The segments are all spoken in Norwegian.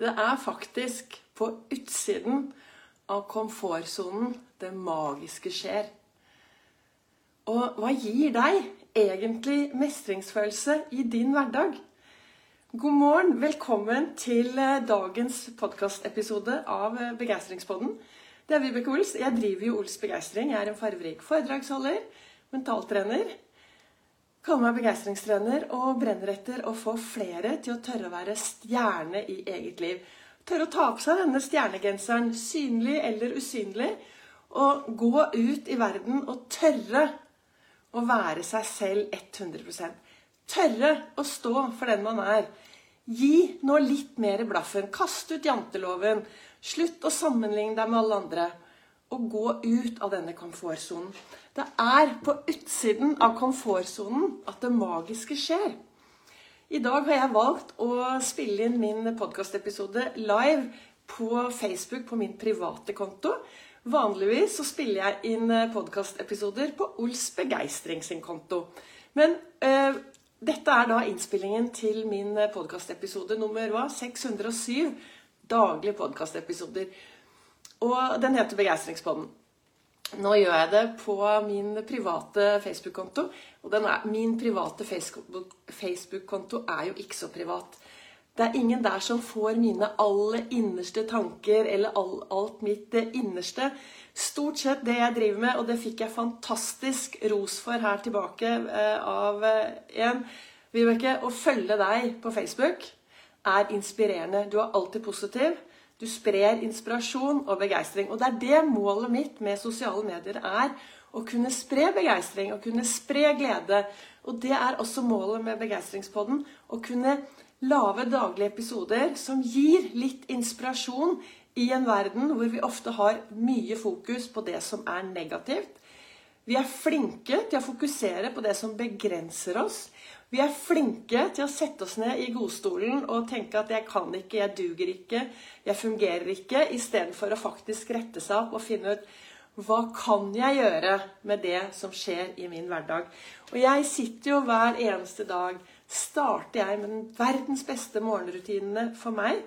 Det er faktisk på utsiden av komfortsonen det magiske skjer. Og hva gir deg egentlig mestringsfølelse i din hverdag? God morgen, velkommen til eh, dagens podkastepisode av eh, Begeistringspodden. Det er Vibeke Ols. Jeg driver jo Ols Begeistring. Jeg er en farverik foredragsholder, mentaltrener. Kaller meg begeistringstrener og brenner etter å få flere til å tørre å være stjerne i eget liv. Tørre å ta på seg denne stjernegenseren, synlig eller usynlig, og gå ut i verden og tørre å være seg selv 100% Tørre å stå for den man er. Gi nå litt mer blaffen. Kast ut janteloven. Slutt å sammenligne deg med alle andre. Og gå ut av denne komfortsonen. Det er på utsiden av komfortsonen at det magiske skjer. I dag har jeg valgt å spille inn min podkastepisode live på Facebook på min private konto. Vanligvis så spiller jeg inn podkastepisoder på Ols Begeistring sin konto. Men øh, dette er da innspillingen til min podkastepisode nummer hva? 607 daglige podkastepisoder. Og den heter Begeistringspodden. Nå gjør jeg det på min private Facebook-konto. Og er, min private Facebook-konto er jo ikke så privat. Det er ingen der som får mine aller innerste tanker eller all, alt mitt innerste. Stort sett det jeg driver med, og det fikk jeg fantastisk ros for her tilbake eh, av eh, en Vibeke, å følge deg på Facebook er inspirerende. Du er alltid positiv. Du sprer inspirasjon og begeistring. Og det er det målet mitt med sosiale medier er. Å kunne spre begeistring, og kunne spre glede. Og det er også målet med Begeistringspodden. Å kunne lage daglige episoder som gir litt inspirasjon i en verden hvor vi ofte har mye fokus på det som er negativt. Vi er flinke til å fokusere på det som begrenser oss. Vi er flinke til å sette oss ned i godstolen og tenke at 'jeg kan ikke, jeg duger ikke, jeg fungerer ikke', istedenfor å faktisk rette seg opp og finne ut hva kan jeg gjøre med det som skjer i min hverdag? Og jeg sitter jo hver eneste dag Starter jeg med den verdens beste morgenrutinene for meg.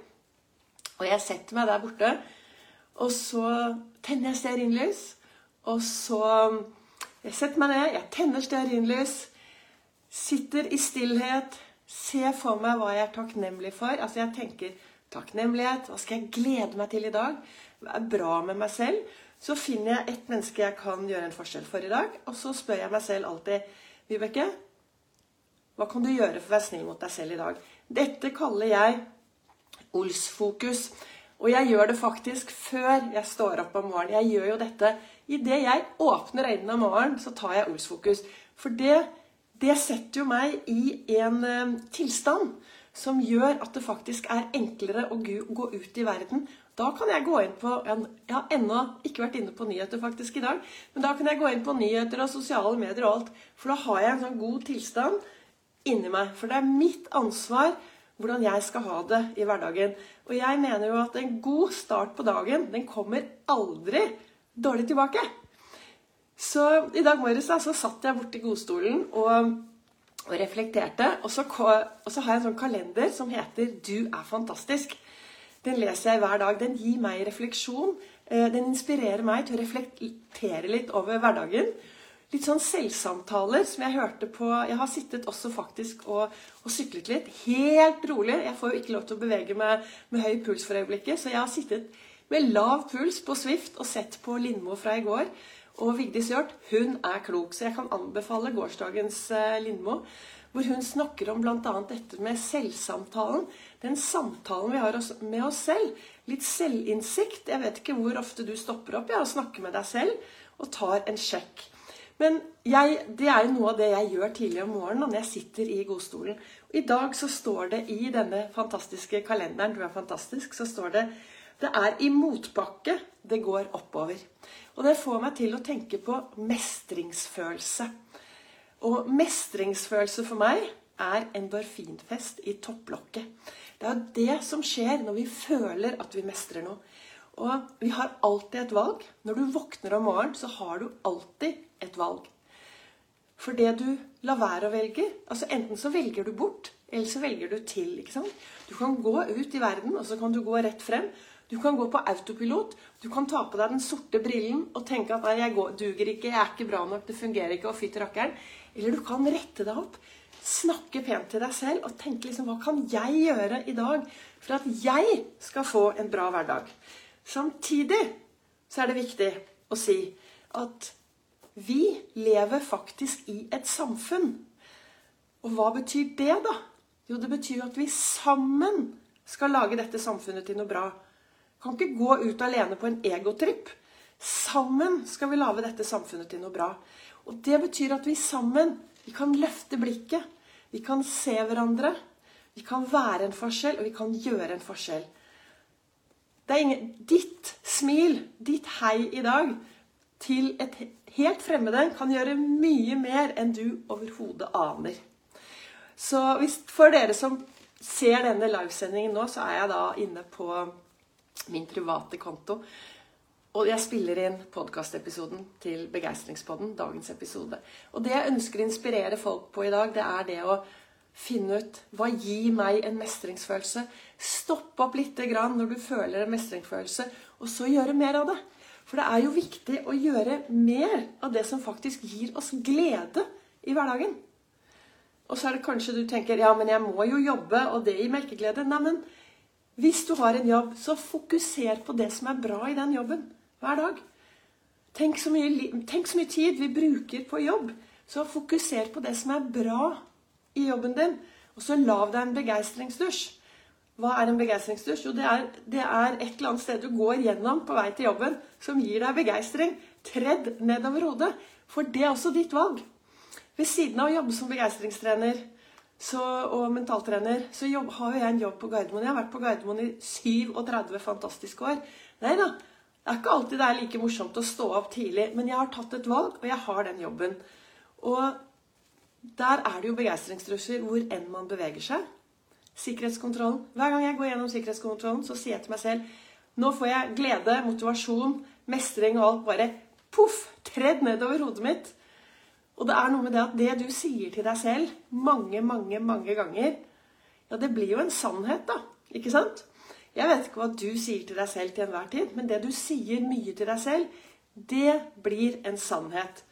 Og jeg setter meg der borte, og så tenner jeg stearinlys. Og så Jeg setter meg ned, jeg tenner stearinlys. Sitter i stillhet, ser for meg hva jeg er takknemlig for. Altså jeg tenker takknemlighet. Hva skal jeg glede meg til i dag? Hva er bra med meg selv? Så finner jeg ett menneske jeg kan gjøre en forskjell for i dag. Og så spør jeg meg selv alltid Vibeke, hva kan du gjøre for å være snill mot deg selv i dag? Dette kaller jeg Ols-fokus. Og jeg gjør det faktisk før jeg står opp om morgenen. Jeg gjør jo dette idet jeg åpner øynene om morgenen, så tar jeg Ols-fokus. For det det setter jo meg i en uh, tilstand som gjør at det faktisk er enklere å gå ut i verden. Da kan jeg gå inn på Jeg har ennå ikke vært inne på nyheter faktisk i dag. Men da kan jeg gå inn på nyheter og sosiale medier og alt. For da har jeg en sånn god tilstand inni meg. For det er mitt ansvar hvordan jeg skal ha det i hverdagen. Og jeg mener jo at en god start på dagen, den kommer aldri dårlig tilbake. Så i dag morges da, så satt jeg borti godstolen og, og reflekterte. Og så, og så, har jeg en sånn kalender som heter 'Du er fantastisk'. Den leser jeg hver dag. Den gir meg refleksjon. Eh, den inspirerer meg til å reflektere litt over hverdagen. Litt sånn selvsamtaler som jeg hørte på Jeg har sittet også faktisk og, og syklet litt. Helt rolig. Jeg får jo ikke lov til å bevege meg med høy puls for øyeblikket. Så jeg har sittet med lav puls på Swift og sett på Lindmo fra i går. Og Vigdis Hjorth hun er klok, så jeg kan anbefale gårsdagens eh, Lindmo. Hvor hun snakker om bl.a. dette med selvsamtalen. Den samtalen vi har med oss selv. Litt selvinnsikt. Jeg vet ikke hvor ofte du stopper opp ja, og snakker med deg selv og tar en sjekk. Men jeg, det er jo noe av det jeg gjør tidlig om morgenen når jeg sitter i godstolen. I dag så står det i denne fantastiske kalenderen, du er fantastisk, så står det det er i motbakke det går oppover. Og det får meg til å tenke på mestringsfølelse. Og mestringsfølelse for meg er endorfinfest i topplokket. Det er det som skjer når vi føler at vi mestrer noe. Og vi har alltid et valg. Når du våkner om morgenen, så har du alltid et valg. For det du lar være å velge altså Enten så velger du bort, eller så velger du til. ikke sant? Du kan gå ut i verden, og så kan du gå rett frem. Du kan gå på autopilot. Du kan ta på deg den sorte brillen og tenke at nei, jeg går, duger ikke, jeg er ikke bra nok, det fungerer ikke, og fytti rakkeren. Eller du kan rette deg opp, snakke pent til deg selv og tenke liksom hva kan jeg gjøre i dag for at jeg skal få en bra hverdag. Samtidig så er det viktig å si at vi lever faktisk i et samfunn. Og hva betyr det, da? Jo, det betyr at vi sammen skal lage dette samfunnet til noe bra. Kan ikke gå ut alene på en egotripp. Sammen skal vi lage dette samfunnet til noe bra. Og det betyr at vi sammen vi kan løfte blikket. Vi kan se hverandre. Vi kan være en forskjell, og vi kan gjøre en forskjell. Det er ingen, ditt smil, ditt hei i dag til et helt fremmede kan gjøre mye mer enn du overhodet aner. Så hvis, for dere som ser denne livesendingen nå, så er jeg da inne på min private konto. Og jeg spiller inn podkastepisoden til Begeistringspodden, dagens episode. Og det jeg ønsker å inspirere folk på i dag, det er det å finne ut hva gir meg en mestringsfølelse. Stopp opp litt når du føler en mestringsfølelse, og så gjøre mer av det. For det er jo viktig å gjøre mer av det som faktisk gir oss glede i hverdagen. Og så er det kanskje du tenker ja, men jeg må jo jobbe, og det gir melkeglede. Nei, men hvis du har en jobb, så fokuser på det som er bra i den jobben hver dag. Tenk så, mye, tenk så mye tid vi bruker på jobb. Så fokuser på det som er bra i jobben din. Og så lav deg en begeistringsdusj. Hva er en begeistringsdusj? Jo, det er, det er, et eller annet sted du går gjennom på vei til jobben som gir deg begeistring. Tredd nedover hodet. For det er også ditt valg. Ved siden av å jobbe som begeistringstrener og mentaltrener, så jobb, har jeg en jobb på Gardermoen. Jeg har vært på Gardermoen i 37 fantastiske år. Nei da, det er ikke alltid det er like morsomt å stå opp tidlig, men jeg har tatt et valg, og jeg har den jobben. Og der er det jo begeistringsrusher hvor enn man beveger seg. Sikkerhetskontrollen. Hver gang jeg går gjennom sikkerhetskontrollen, så sier jeg til meg selv nå får jeg glede, motivasjon, mestring og alt bare poff, tredd nedover hodet mitt. Og det er noe med det at det du sier til deg selv mange, mange, mange ganger, ja, det blir jo en sannhet, da. Ikke sant? Jeg vet ikke hva du sier til deg selv til enhver tid, men det du sier mye til deg selv, det blir en sannhet.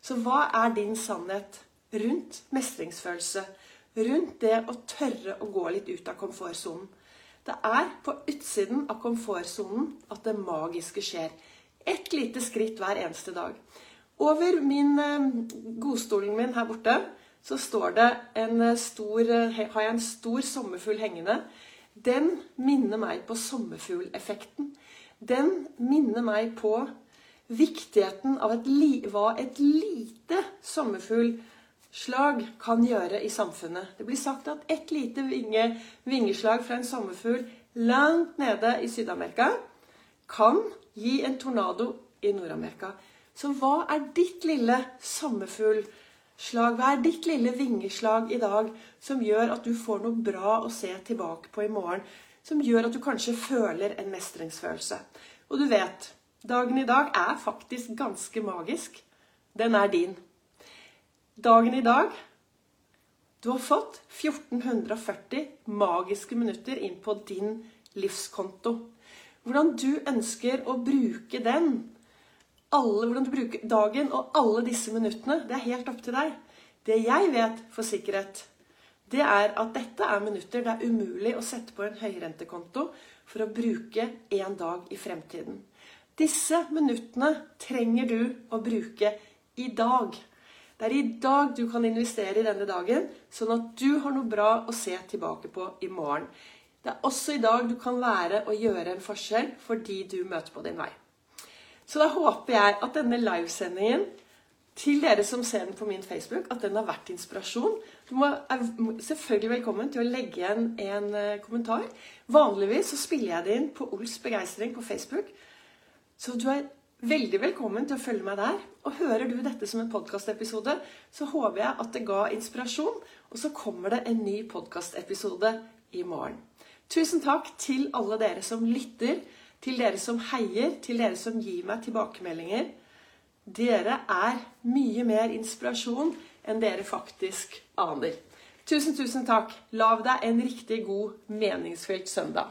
Så hva er din sannhet rundt mestringsfølelse? Rundt det å tørre å gå litt ut av komfortsonen? Det er på utsiden av komfortsonen at det magiske skjer. Ett lite skritt hver eneste dag. Over min eh, godstolen min her borte så står det en eh, stor, eh, har jeg en stor sommerfugl hengende den minner meg på sommerfugleffekten. Den minner meg på viktigheten av et hva et lite sommerfuglslag kan gjøre i samfunnet. Det blir sagt at et lite vinge, vingeslag fra en sommerfugl langt nede i Syd-Amerika kan gi en tornado i Nord-Amerika. Så hva er ditt lille sommerfuglslag? Hva er ditt lille vingeslag i dag som gjør at du får noe bra å se tilbake på i morgen? Som gjør at du kanskje føler en mestringsfølelse. Og du vet, dagen i dag er faktisk ganske magisk. Den er din. Dagen i dag Du har fått 1440 magiske minutter inn på din livskonto. Hvordan du ønsker å bruke den alle, hvordan du bruker dagen og alle disse minuttene, det er helt opp til deg. Det jeg vet for sikkerhet, det er at dette er minutter det er umulig å sette på en høyrentekonto for å bruke en dag i fremtiden. Disse minuttene trenger du å bruke i dag. Det er i dag du kan investere i denne dagen, sånn at du har noe bra å se tilbake på i morgen. Det er også i dag du kan være og gjøre en forskjell fordi du møter på din vei. Så da håper jeg at denne livesendingen til dere som ser den på min Facebook, at den har vært inspirasjon. Du må, er selvfølgelig velkommen til å legge igjen en uh, kommentar. Vanligvis så spiller jeg det inn på Ols begeistring på Facebook. Så du er veldig velkommen til å følge meg der. Og hører du dette som en podkastepisode, så håper jeg at det ga inspirasjon. Og så kommer det en ny podkastepisode i morgen. Tusen takk til alle dere som lytter til dere som heier, til dere som gir meg tilbakemeldinger. Dere er mye mer inspirasjon enn dere faktisk aner. Tusen, tusen takk. Lav deg en riktig god, meningsfylt søndag.